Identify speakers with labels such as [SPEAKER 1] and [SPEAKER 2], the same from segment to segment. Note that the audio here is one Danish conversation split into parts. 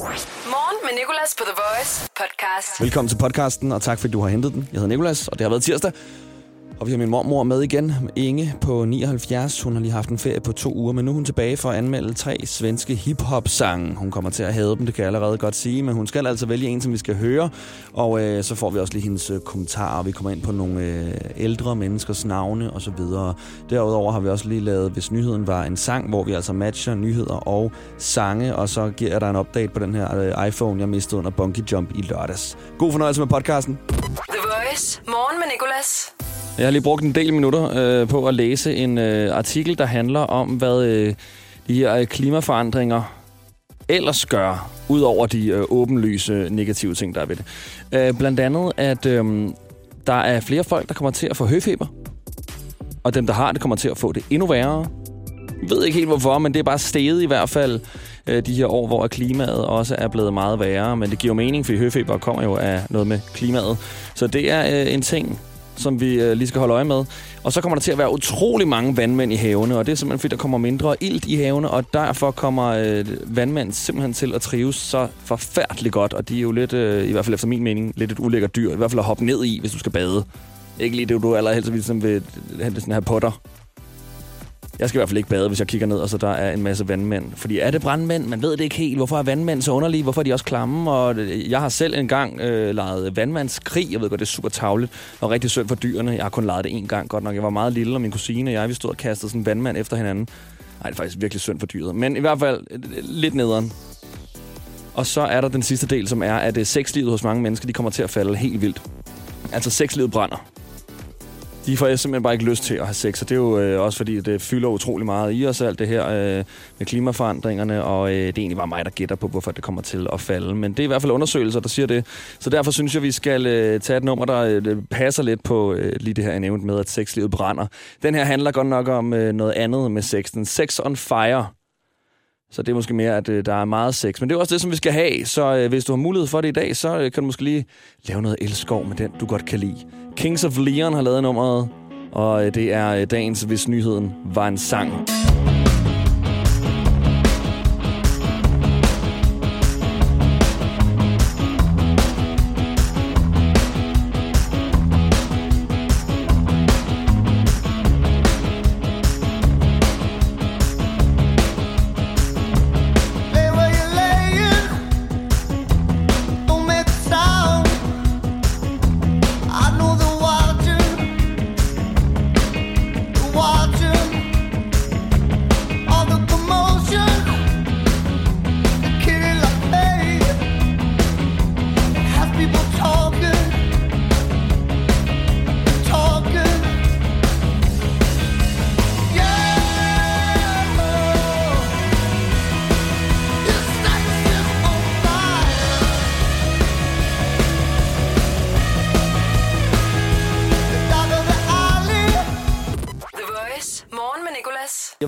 [SPEAKER 1] Morgen med Nicolas på The Voice podcast.
[SPEAKER 2] Velkommen til podcasten, og tak fordi du har hentet den. Jeg hedder Nicolas, og det har været tirsdag. Og vi har min mormor med igen, Inge på 79. Hun har lige haft en ferie på to uger, men nu er hun tilbage for at anmelde tre svenske hip-hop-sange. Hun kommer til at have dem, det kan jeg allerede godt sige, men hun skal altså vælge en, som vi skal høre. Og øh, så får vi også lige hendes øh, kommentarer, vi kommer ind på nogle øh, ældre menneskers navne og så videre. Derudover har vi også lige lavet, hvis nyheden var en sang, hvor vi altså matcher nyheder og sange, og så giver jeg dig en update på den her øh, iPhone, jeg mistede under Bungee Jump i lørdags. God fornøjelse med podcasten.
[SPEAKER 1] The Voice. Morgen med Nicolas.
[SPEAKER 2] Jeg har lige brugt en del minutter øh, på at læse en øh, artikel, der handler om, hvad øh, de her øh, klimaforandringer ellers gør, ud over de øh, åbenlyse negative ting, der er ved det. Øh, blandt andet, at øh, der er flere folk, der kommer til at få høfeber, og dem, der har det, kommer til at få det endnu værre. Jeg ved ikke helt hvorfor, men det er bare steget i hvert fald øh, de her år, hvor klimaet også er blevet meget værre. Men det giver jo mening, fordi høfeber kommer jo af noget med klimaet. Så det er øh, en ting, som vi øh, lige skal holde øje med. Og så kommer der til at være utrolig mange vandmænd i havene, og det er simpelthen fordi, der kommer mindre ilt i havene, og derfor kommer øh, vandmænd simpelthen til at trives så forfærdeligt godt, og de er jo lidt, øh, i hvert fald efter min mening, lidt et ulækkert dyr, i hvert fald at hoppe ned i, hvis du skal bade. Ikke lige det, du allerhelst ligesom vil hente sådan her potter. Jeg skal i hvert fald ikke bade, hvis jeg kigger ned, og så der er en masse vandmænd. Fordi er det brandmænd? Man ved det ikke helt. Hvorfor er vandmænd så underlige? Hvorfor er de også klamme? Og øh, jeg har selv engang øh, lejet vandmandskrig. Jeg ved godt, det er super tavligt og rigtig synd for dyrene. Jeg har kun lejet det en gang, godt nok. Jeg var meget lille, og min kusine og jeg, vi stod og kastede sådan en vandmand efter hinanden. Nej, det er faktisk virkelig synd for dyret. Men i hvert fald øh, lidt nederen. Og så er der den sidste del, som er, at øh, sexlivet hos mange mennesker, de kommer til at falde helt vildt. Altså sexlivet brænder de får simpelthen bare ikke lyst til at have sex, og det er jo øh, også fordi, det fylder utrolig meget i os alt det her øh, med klimaforandringerne, og øh, det er egentlig bare mig, der gætter på, hvorfor det kommer til at falde. Men det er i hvert fald undersøgelser, der siger det. Så derfor synes jeg, vi skal øh, tage et nummer, der øh, passer lidt på øh, lige det her, jeg nævnte med, at sexlivet brænder. Den her handler godt nok om øh, noget andet med sexen. Sex on fire. Så det er måske mere, at øh, der er meget sex. Men det er også det, som vi skal have. Så øh, hvis du har mulighed for det i dag, så øh, kan du måske lige lave noget elskov med den, du godt kan lide. Kings of Leon har lavet nummeret, og øh, det er øh, dagens, hvis nyheden var en sang.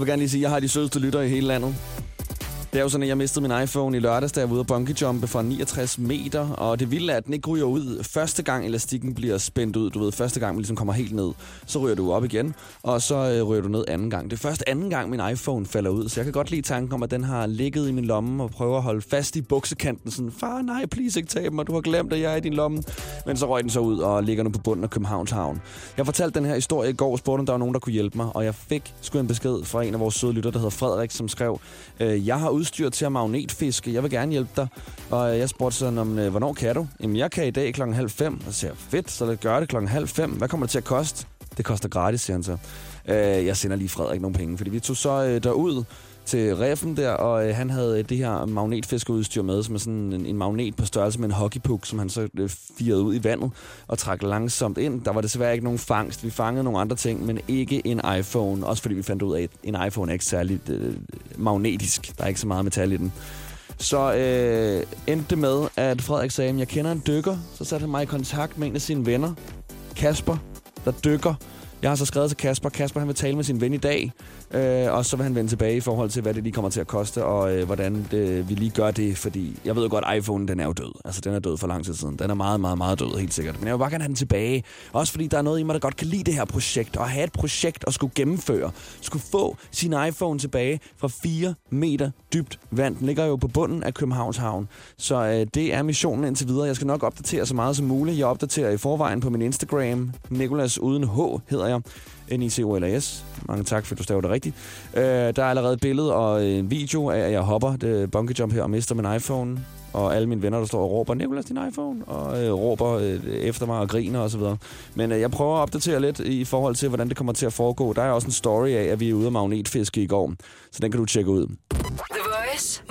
[SPEAKER 2] Jeg vil gerne lige sige, at jeg har de sødeste lyttere i hele landet. Det er jo sådan, at jeg mistede min iPhone i lørdags, da jeg var ude at bungee jumpe fra 69 meter, og det vilde er, at den ikke ryger ud. Første gang elastikken bliver spændt ud, du ved, første gang man ligesom kommer helt ned, så ryger du op igen, og så øh, ryger du ned anden gang. Det er først anden gang, min iPhone falder ud, så jeg kan godt lide tanken om, at den har ligget i min lomme og prøver at holde fast i buksekanten. Sådan, far, nej, please ikke tab mig, du har glemt, at jeg er i din lomme. Men så røg den så ud og ligger nu på bunden af Københavns Havn. Jeg fortalte den her historie i går og spurgte, om der var nogen, der kunne hjælpe mig, og jeg fik sgu en besked fra en af vores søde lytter, der hedder Frederik, som skrev, øh, jeg har udstyr til at magnetfiske, jeg vil gerne hjælpe dig. Og øh, jeg spurgte sådan om, øh, hvornår kan du? Jamen, jeg kan i dag klokken halv fem. Og så siger jeg, fedt, så lad gøre det klokken halv fem. Hvad kommer det til at koste? Det koster gratis, siger han så. Øh, jeg sender lige Frederik nogle penge, fordi vi tog så øh, derud til reffen der, og øh, han havde øh, det her magnetfiskeudstyr med, som er sådan en, en magnet på størrelse med en hockeypuk, som han så øh, firede ud i vandet og trak langsomt ind. Der var desværre ikke nogen fangst. Vi fangede nogle andre ting, men ikke en iPhone. Også fordi vi fandt ud af, at en iPhone er ikke særlig øh, magnetisk. Der er ikke så meget metal i den. Så øh, endte det med, at Frederik sagde, at jeg kender en dykker. Så satte han mig i kontakt med en af sine venner, Kasper, der dykker. Jeg har så skrevet til Kasper. Kasper han vil tale med sin ven i dag, øh, og så vil han vende tilbage i forhold til, hvad det lige kommer til at koste, og øh, hvordan det, vi lige gør det, fordi jeg ved jo godt, at iPhone den er jo død. Altså, den er død for lang tid siden. Den er meget, meget, meget død, helt sikkert. Men jeg vil bare gerne have den tilbage. Også fordi der er noget i mig, der godt kan lide det her projekt, og have et projekt at skulle gennemføre. Skulle få sin iPhone tilbage fra 4 meter dybt vand. Den ligger jo på bunden af Københavns Havn. Så øh, det er missionen indtil videre. Jeg skal nok opdatere så meget som muligt. Jeg opdaterer i forvejen på min Instagram. Nikolas uden H hedder jeg. N-I-C-O-L-A-S. Mange tak, for du staver det rigtigt. Øh, der er allerede et billede og en video af, at jeg hopper det bungee jump her og mister min iPhone. Og alle mine venner, der står og råber, Nicolas, din iPhone, og øh, råber øh, efter mig og griner osv. Men øh, jeg prøver at opdatere lidt i forhold til, hvordan det kommer til at foregå. Der er også en story af, at vi er ude af magnetfiske i går, så den kan du tjekke ud.
[SPEAKER 1] The Voice.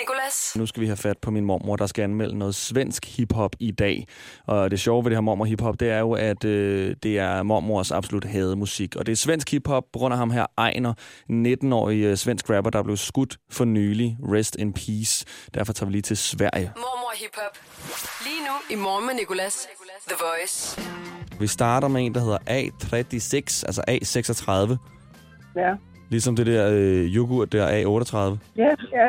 [SPEAKER 1] Nicolas.
[SPEAKER 2] Nu skal vi have fat på min mormor, der skal anmelde noget svensk hiphop i dag. Og det sjove ved det her mormor hiphop, det er jo, at øh, det er mormors absolut hade musik. Og det er svensk hiphop på grund af ham her, Ejner, 19-årig øh, svensk rapper, der blev skudt for nylig. Rest in peace. Derfor tager vi lige til Sverige.
[SPEAKER 1] Mormor Hip Hop. Lige nu i Morgen med Nicolas. The Voice.
[SPEAKER 2] Vi starter med en, der hedder A36, altså A36.
[SPEAKER 3] Ja.
[SPEAKER 2] Ligesom det der øh, yoghurt der, A38.
[SPEAKER 3] Ja, ja.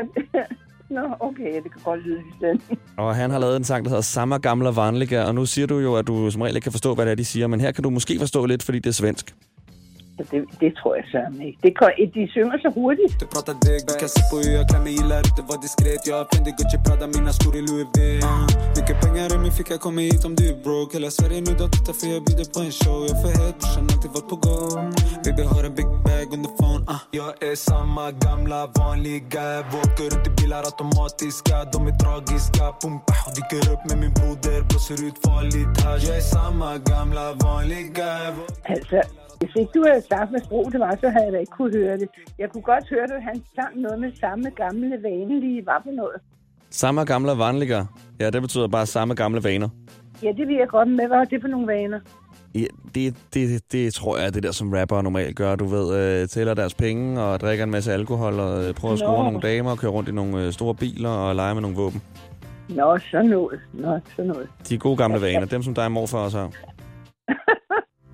[SPEAKER 3] Nå, okay, det kan godt lyde sådan.
[SPEAKER 2] Og han har lavet en sang, der hedder Samma gamla vanliga, og nu siger du jo, at du som regel ikke kan forstå, hvad det er, de siger, men her kan du måske forstå lidt, fordi det er svensk.
[SPEAKER 3] Så det, det tror jeg så ikke. Det kan, de synger så hurtigt.
[SPEAKER 4] Du pratar deg, du kan se på klär mig Gillar inte vara diskret. Jag har Fendi, Gucci, Prada, mina skor i Louis V Mycket pengar i min ficka, kommer hit om du är broke? Hela Sverige nu de tittar för jag bjuder på en show. Jag för het, brorsan alltid varit på gång Baby har en big bag under phone uh. Jag är samma gamla vanliga Åker runt i bilar automatiska De är tragiska, pum, pah, och dyker upp med min broder Blåser ut farligt här Jag är samma gamla vanliga
[SPEAKER 3] Altså, hvis ikke du havde sagt, hvad sprog det var, så havde jeg da ikke kunne høre det. Jeg kunne godt høre, at han sang noget med samme gamle vanelige var for noget.
[SPEAKER 2] Samma gamla vanliga. Ja, det betyder bare samme gamle vaner.
[SPEAKER 3] Ja, det vil jeg godt med. Hvad er det for nogle vaner?
[SPEAKER 2] Ja, det, det, det tror jeg er det der, som rapper normalt gør. Du ved, øh, tæller deres penge og drikker en masse alkohol og øh, prøver at score
[SPEAKER 3] Nå.
[SPEAKER 2] nogle damer og køre rundt i nogle øh, store biler og lege med nogle våben.
[SPEAKER 3] Nå, sådan noget. Nå, sådan noget.
[SPEAKER 2] De gode gamle vaner, dem som dig og morfar også har.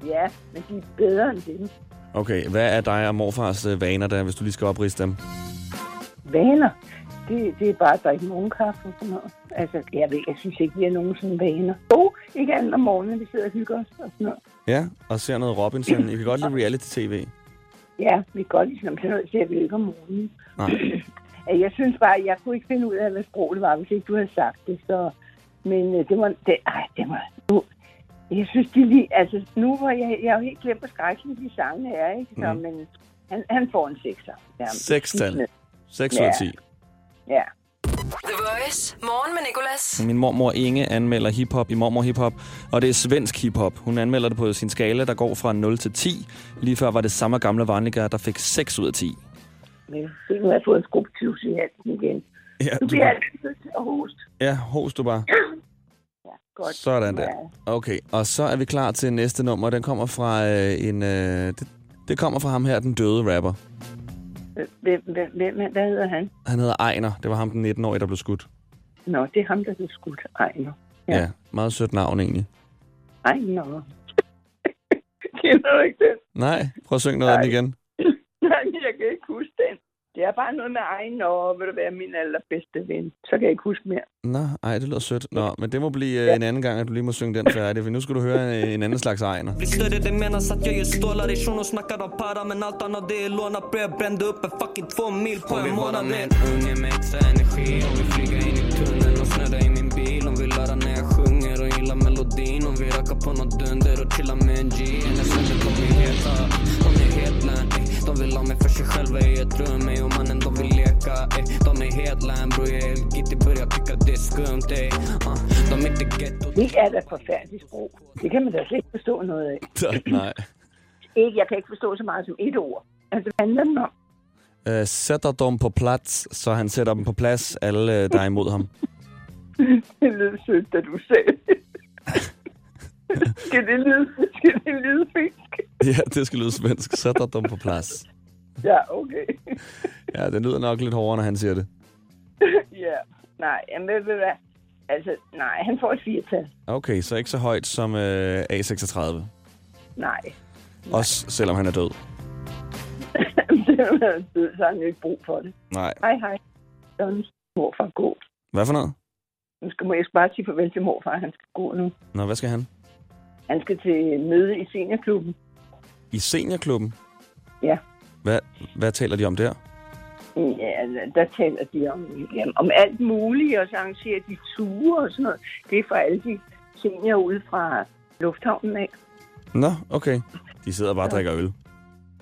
[SPEAKER 3] Ja, men de er bedre end dem.
[SPEAKER 2] Okay, hvad er dig og morfars øh, vaner der, hvis du lige skal opriste dem?
[SPEAKER 3] Vaner? Det, det er bare at drikke morgenkaffe og sådan noget. Altså, jeg ved, jeg synes ikke, vi har nogen sådan vaner. Jo, ikke andet om morgenen, vi sidder og hygger os og sådan noget.
[SPEAKER 2] Ja, og ser noget Robinson. I kan godt lide reality-tv.
[SPEAKER 3] Ja, vi kan godt lide sådan noget, ser vi ikke om morgenen.
[SPEAKER 2] Nej.
[SPEAKER 3] Jeg synes bare, jeg kunne ikke finde ud af, hvad sprog det var, hvis ikke du havde sagt det. Så, men øh, det var... Det, ej, det var... Nu, jeg synes, de lige... Altså, nu var jeg... Jeg har jo helt glemt, hvor skrækkelige de sangene er, ikke? Så,
[SPEAKER 2] Mhm.
[SPEAKER 3] men han, han får en sekser. Ja,
[SPEAKER 2] Sekstal. 6 ud
[SPEAKER 3] Ja.
[SPEAKER 2] af 10.
[SPEAKER 3] Ja.
[SPEAKER 1] The Voice. Morgen med Nicolas.
[SPEAKER 2] Min mormor Inge anmelder hiphop i Mormor Hiphop, og det er svensk hiphop. Hun anmelder det på sin skala, der går fra 0 til 10. Lige før var det samme gamle vanliger, der fik 6 ud af 10.
[SPEAKER 3] Men se, nu har jeg fået en skrubtyvs i halsen igen.
[SPEAKER 2] Ja,
[SPEAKER 3] Nu bliver jeg altid til at hoste.
[SPEAKER 2] ja host du bare.
[SPEAKER 3] Godt.
[SPEAKER 2] Sådan der. Okay, og så er vi klar til næste nummer. Den kommer fra øh, en... Øh, det, det kommer fra ham her, den døde rapper.
[SPEAKER 3] Hvem, hvem, hvem, hvad hedder han?
[SPEAKER 2] Han hedder Ejner. Det var ham, den 19-årige, der blev skudt.
[SPEAKER 3] Nå, det er ham, der blev skudt. Ej, nå.
[SPEAKER 2] Ja.
[SPEAKER 3] Ja.
[SPEAKER 2] meget sødt navn egentlig.
[SPEAKER 3] Ej, nå. Kender du ikke den?
[SPEAKER 2] Nej, prøv at synge noget af den
[SPEAKER 3] Nej.
[SPEAKER 2] igen.
[SPEAKER 3] Nej, jeg kan ikke huske den. Det er bare noget med egen, og vil du være min allerbedste ven. Så kan jeg ikke huske mere.
[SPEAKER 2] Nå, ej, det lyder sødt. Nå, men det må blive øh, en anden gang, at du lige må synge den færdig, for nu skal du høre en, en anden slags Ejner.
[SPEAKER 5] Blir större, det menas att jag gör stålar i shunon snackar om para Men allt annat det är lånat brev Brände upp en fucking två mil på en månad med en unge med extra energi Hon vill flyga in i tunneln och snurra i min bil Hon vill höra när jag sjunger och gillar melodin Hon vill röka på nåt dunder och chilla med en G Hennes vänner kommer heta Hon är helt län, ey. De vill ha mig för sig själva i ett rum ey. Och mannen de vill leka, ey. De är helt län bror Jag är helt gittig, börjar tycka det är skumt ey. Uh, De är inte getto
[SPEAKER 3] Det er da forfærdeligt sprog. Det kan man da slet ikke forstå noget af.
[SPEAKER 2] Nej.
[SPEAKER 3] Ikke, jeg kan ikke forstå så meget som et ord. Altså, hvad handler den om?
[SPEAKER 2] Øh, sætter dem på plads, så han sætter dem på plads, alle øh, der er imod ham.
[SPEAKER 3] Det lød sødt, da du sagde det. skal det lyde, skal det lyde finsk?
[SPEAKER 2] Ja, det skal lyde svensk. Sætter dem på plads.
[SPEAKER 3] Ja, okay.
[SPEAKER 2] Ja, det lyder nok lidt hårdere, når han siger det.
[SPEAKER 3] ja. Nej, jamen, ved du hvad? Altså, nej, han får et firtal.
[SPEAKER 2] Okay, så ikke så højt som øh, A36.
[SPEAKER 3] Nej.
[SPEAKER 2] Også selvom han er død.
[SPEAKER 3] det er død, så har han jo ikke brug for det.
[SPEAKER 2] Nej.
[SPEAKER 3] Hej, hej. Sådan morfar gå.
[SPEAKER 2] Hvad for noget?
[SPEAKER 3] Nu skal jeg bare sige farvel til morfar. Han skal gå nu.
[SPEAKER 2] Nå, hvad skal han?
[SPEAKER 3] Han skal til møde i seniorklubben.
[SPEAKER 2] I seniorklubben?
[SPEAKER 3] Ja.
[SPEAKER 2] Hvad, hvad taler de om der?
[SPEAKER 3] Ja, der taler de om, jamen, om alt muligt, og så arrangerer de ture og sådan noget. Det er for alle de senior ude fra lufthavnen af.
[SPEAKER 2] Nå, okay. De sidder bare og drikker øl.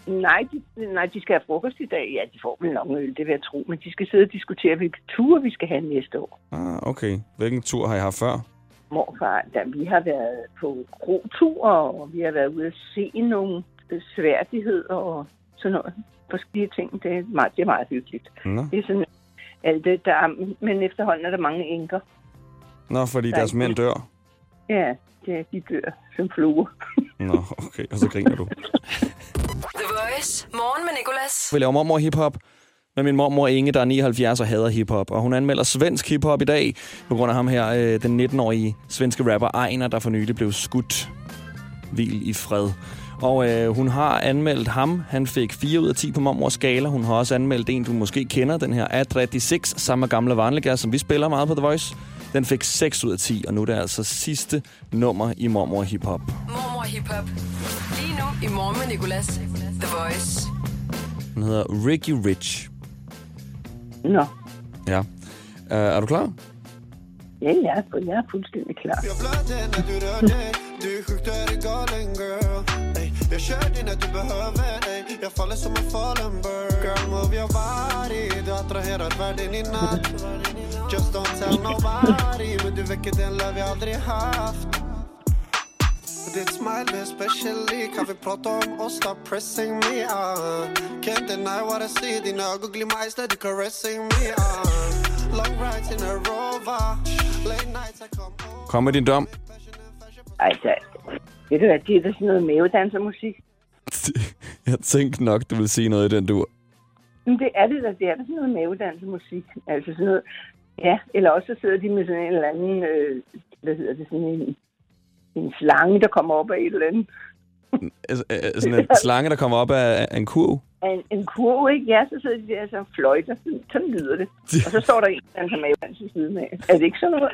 [SPEAKER 3] Nej de, nej, de skal have frokost i dag. Ja, de får vel nok øl, det vil jeg tro. Men de skal sidde og diskutere, hvilke ture vi skal have næste år.
[SPEAKER 2] Ah, okay. Hvilken tur har I haft før?
[SPEAKER 3] Morfar, da vi har været på krotur, og vi har været ude at se nogle sværdigheder og sådan noget. Forskellige ting. Det er meget, det er meget hyggeligt.
[SPEAKER 2] Nå,
[SPEAKER 3] Det er sådan alt det, der er, men efterhånden er der mange enker.
[SPEAKER 2] Nå fordi
[SPEAKER 3] Der er
[SPEAKER 2] deres mænd dør.
[SPEAKER 3] Ja, det, de dør som fluer.
[SPEAKER 2] Nå, okay. Og så griner du.
[SPEAKER 1] The Voice. Morgen med Nicolas.
[SPEAKER 2] Vi laver mormor hiphop med min mormor Inge, der er 79 og hader hiphop. Og hun anmelder svensk hiphop i dag, på grund af ham her, øh, den 19-årige svenske rapper Ejner, der for nylig blev skudt. Hvil i fred. Og øh, hun har anmeldt ham. Han fik 4 ud af 10 på mormors skala. Hun har også anmeldt en, du måske kender, den her A36, samme gamle vanliga, som vi spiller meget på The Voice. Den fik 6 ud af 10, og nu er det altså sidste nummer i mormor hiphop.
[SPEAKER 1] Mormor Hip Hop. Lige nu i Morgen med Nicolas. The Voice.
[SPEAKER 2] Den hedder Ricky Rich.
[SPEAKER 3] Nå,
[SPEAKER 2] Ja. Uh, er du klar?
[SPEAKER 3] ja, ja, for jeg er fuldstændig klar.
[SPEAKER 6] Jag blödde när du behöver dig Jag faller som en fallen bird. Girl, move your body. Du attraherar världen i natt Just don't tell nobody. Men du väcker den löv jag aldrig haft Ditt smile är specially Kan vi prata om oss, stop pressing me on. Can't deny what I see. Dina ögon glimmar eyes när du caressing me on. Long rides in a rover. Late nights I come over
[SPEAKER 2] Kom med din dom.
[SPEAKER 3] Altså, det er da sådan noget mavedansermusik.
[SPEAKER 2] Jeg tænkte nok, du ville sige noget i den dur.
[SPEAKER 3] Men det er det da, det er da sådan noget mavedansermusik. Altså sådan noget, ja, eller også så sidder de med sådan en eller anden, øh, hvad hedder det, sådan en, en slange, der kommer op af et eller andet.
[SPEAKER 2] Altså, øh, sådan en slange, der kommer op af, af en kurv.
[SPEAKER 3] En, en kurv, ikke? Ja, så sidder de der så fløjter. Sådan, lyder det. Og så står der en, der danser mavedans ved siden af. Er det ikke sådan noget?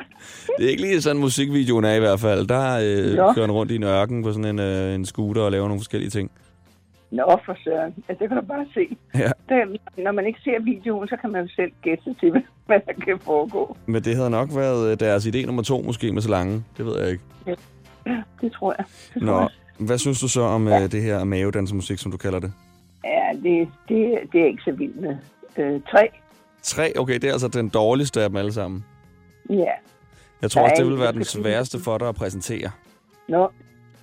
[SPEAKER 2] Det er ikke lige sådan, musikvideoen er i hvert fald. Der øh,
[SPEAKER 3] Nå.
[SPEAKER 2] kører han rundt i en ørken på sådan en, øh, en scooter og laver nogle forskellige ting.
[SPEAKER 3] Nå, for søren. Ja, det kan du bare se.
[SPEAKER 2] Ja.
[SPEAKER 3] Det, når man ikke ser videoen, så kan man jo selv gætte til, hvad der kan foregå.
[SPEAKER 2] Men det havde nok været øh, deres idé nummer to, måske med slangen. Det ved jeg ikke.
[SPEAKER 3] Det tror jeg. Det tror
[SPEAKER 2] Nå,
[SPEAKER 3] jeg.
[SPEAKER 2] Hvad synes du så om øh, det her mavedansemusik, som du kalder det?
[SPEAKER 3] Ja, det, det, det er ikke så vildt med. Øh, tre.
[SPEAKER 2] Tre? Okay, det er altså den dårligste af dem alle sammen.
[SPEAKER 3] Ja.
[SPEAKER 2] Jeg tror
[SPEAKER 3] Der
[SPEAKER 2] også, det vil være den sværeste for dig at præsentere.
[SPEAKER 3] Nå,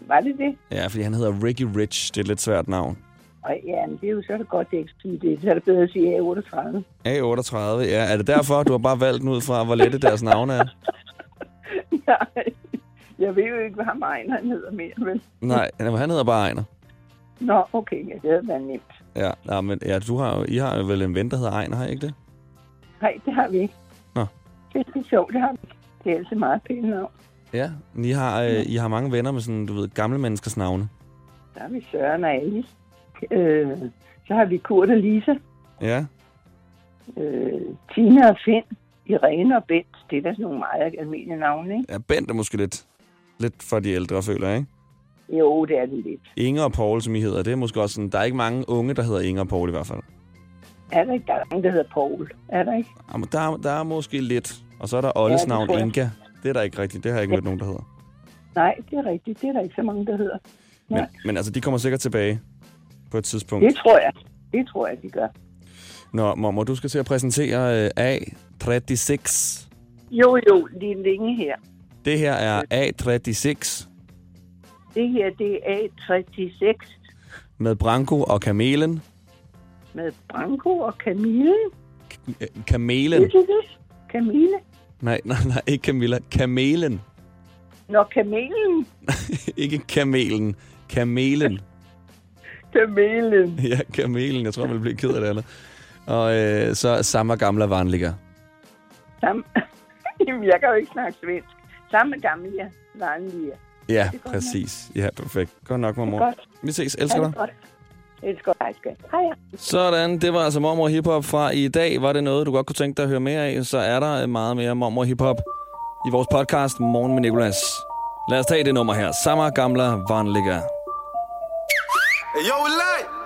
[SPEAKER 3] var det det?
[SPEAKER 2] Ja, fordi han hedder Ricky Rich. Det er et lidt svært navn.
[SPEAKER 3] Og ja, men det er jo så det godt, det ikke sige det. Så er det bedre at sige A38.
[SPEAKER 2] A38, ja. Er det derfor, du har bare valgt den ud fra, hvor lette deres navne er?
[SPEAKER 3] Nej, jeg ved jo ikke, hvad ham han hedder mere, men...
[SPEAKER 2] Nej, han hedder bare Ejner.
[SPEAKER 3] Nå, okay, ja, det havde været nemt.
[SPEAKER 2] Ja, nej, men ja, du har, jo- I har jo vel en ven, der hedder Ejner, har I ikke det?
[SPEAKER 3] Nej, det har vi ikke.
[SPEAKER 2] Nå.
[SPEAKER 3] Det er sjovt, det har vi ikke. Det er altid meget pænt navn.
[SPEAKER 2] Ja. I har, øh, I har mange venner med sådan, du ved, gamle menneskers navne.
[SPEAKER 3] Der har vi Søren og Alice. Øh, så har vi Kurt og Lisa.
[SPEAKER 2] Ja.
[SPEAKER 3] Øh, Tina og Finn. Irene og Bent. Det er da sådan nogle meget almindelige navne, ikke?
[SPEAKER 2] ja Bent er måske lidt, lidt for de ældre, føler jeg, ikke?
[SPEAKER 3] Jo, det er det lidt.
[SPEAKER 2] Inger og Paul, som I hedder, det er måske også sådan, der er ikke mange unge, der hedder Inger og Paul i hvert fald.
[SPEAKER 3] Er der ikke? Der er nogen, der hedder Paul. Er der ikke?
[SPEAKER 2] Jamen, der, er- der er måske lidt. Og så er der Olles
[SPEAKER 3] Ja, det
[SPEAKER 2] navn. Inga. Det er der ikke rigtigt. Det har jeg ikke mødt nogen, der hedder.
[SPEAKER 3] Nej, det er rigtigt. Det er der ikke så mange, der hedder.
[SPEAKER 2] Men,
[SPEAKER 3] Nej.
[SPEAKER 2] men altså, de kommer sikkert tilbage på et tidspunkt.
[SPEAKER 3] Det tror jeg. Det tror jeg, de gør.
[SPEAKER 2] Nå, mormor, du skal til at præsentere øh, A36.
[SPEAKER 3] Jo, jo, lige længe her.
[SPEAKER 2] Det her er A36
[SPEAKER 3] Det her, det er A36
[SPEAKER 2] med Branko og Kamelen.
[SPEAKER 3] med Branko og Camille.
[SPEAKER 2] Kamelen.
[SPEAKER 3] Ved du det? Camille?
[SPEAKER 2] Nej, nej, nej, ikke Camilla. Kamelen.
[SPEAKER 3] Nå, Kamelen.
[SPEAKER 2] ikke Kamelen. Kamelen.
[SPEAKER 3] Kamelen.
[SPEAKER 2] Ja, Kamelen. Jeg tror, man bliver ked af det andet. Og øh, så samme gamle vanliger.
[SPEAKER 3] Samme. Jamen, jeg kan jo ikke snakke svensk. Samme gamle, ja. Vanlige.
[SPEAKER 2] Ja,
[SPEAKER 3] Det
[SPEAKER 2] præcis. Ja, perfekt. Godt nok, mormor.
[SPEAKER 3] Godt.
[SPEAKER 2] Vi ses. Elsker
[SPEAKER 3] det
[SPEAKER 2] dig.
[SPEAKER 3] godt. Elsker dig, skat. Hej, ja.
[SPEAKER 2] Sådan, det var altså Mormor Hiphop fra i dag. Var det noget, du godt kunne tænke dig at høre mere af, så er der meget mere Mormor Hiphop i vores podcast Morgen med Nicolas. Lad os tage det nummer her. Samma gamla vanliga.
[SPEAKER 6] Yo, light!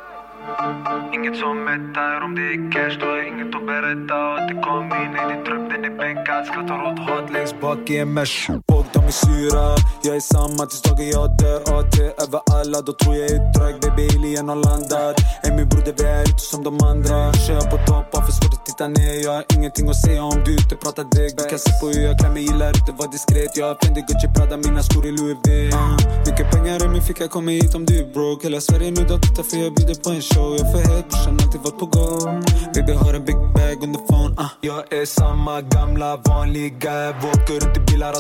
[SPEAKER 7] Inget som mättar Om det är cash då har inget att berätta Och det kom in i din trupp, den är bänkad Skrattar åt hat längst bak i en mesh Och de är syra, samme är samma tills dagen Og det er över alle, då tror jag är trög Baby alien har landat Ey min det vi är inte som de andre. Kjører på topp, hvorfor skal du titta ned? Jeg har ingenting att säga om du inte pratar däck Du kan se på hur jag klär mig, gillar inte vara diskret. Jag har Fendi, Gucci, Prada, mina skor i Louis V uh, Mycket pengar i min ficka, kommer hit om du är broke? Hela Sverige nu de tittar för jag bjuder på en show. Jag får för het, brorsan alltid varit på gång Baby har en big bag under phone ah. uh. Jag är samma gamla vanliga Våker runt i bilar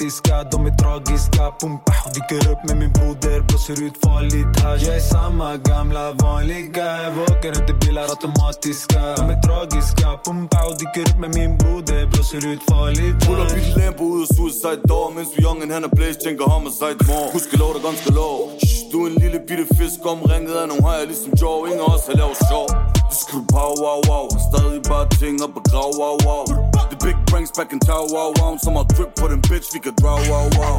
[SPEAKER 7] automatiska De är tragiska, pumpa Dyker upp med min broder, blåser ut farligt hasch Jag är samma gamla vanliga jag vågar inte bilar automatiska. De är tragiska, pumpa Dyker upp med min broder, blåser ut farligt
[SPEAKER 8] Pull up i
[SPEAKER 7] hasch
[SPEAKER 8] din Lambo ud af suicide door Mens vi youngen han er blæst, tænker homicide mor Husk lov, der ganske lov. Du er en lille bitte fisk omringet af nogle hajer ligesom Joe. Ingen af os har lavet sjov. Du skal pow wow wow Stadig bare ting op og grav wow wow The big brains back in tow wow wow Som har drip på den bitch, vi kan draw wow wow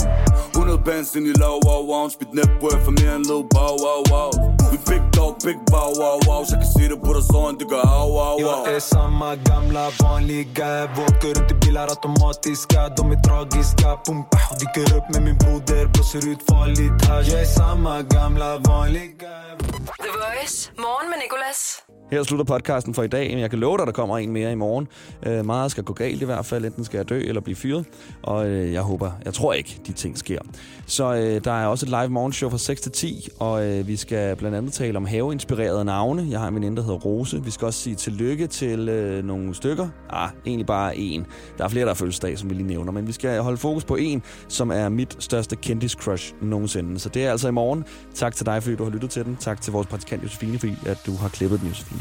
[SPEAKER 8] 100 bands ind i lav wow wow Spit network for mere end lil bow wow wow Vi big dog, big bow wow wow Så jeg kan se det på dig det gør au wow wow
[SPEAKER 7] Jag är samma gamla vanliga Åker runt i bilar automatiska De är tragiska, pumpa Dyker upp med min broder, blåser ut farligt hasch Jag är samma gamla vanliga
[SPEAKER 1] The Voice. Morgen med Nicolas.
[SPEAKER 2] Her slutter podcasten for i dag, men jeg kan love dig, at der kommer en mere i morgen. Øh, meget skal gå galt i hvert fald, enten skal jeg dø eller blive fyret, og øh, jeg håber, jeg tror ikke, de ting sker. Så øh, der er også et live morgenshow fra 6 til 10, og øh, vi skal blandt andet tale om haveinspirerede navne. Jeg har en veninde, der hedder Rose. Vi skal også sige tillykke til øh, nogle stykker. Ah, egentlig bare en. Der er flere, der har fødselsdag, som vi lige nævner, men vi skal holde fokus på en, som er mit største kendis crush nogensinde. Så det er altså i morgen. Tak til dig, fordi du har lyttet til den. Tak til vores praktikant Josefine, fordi at du har klippet den, Josefine.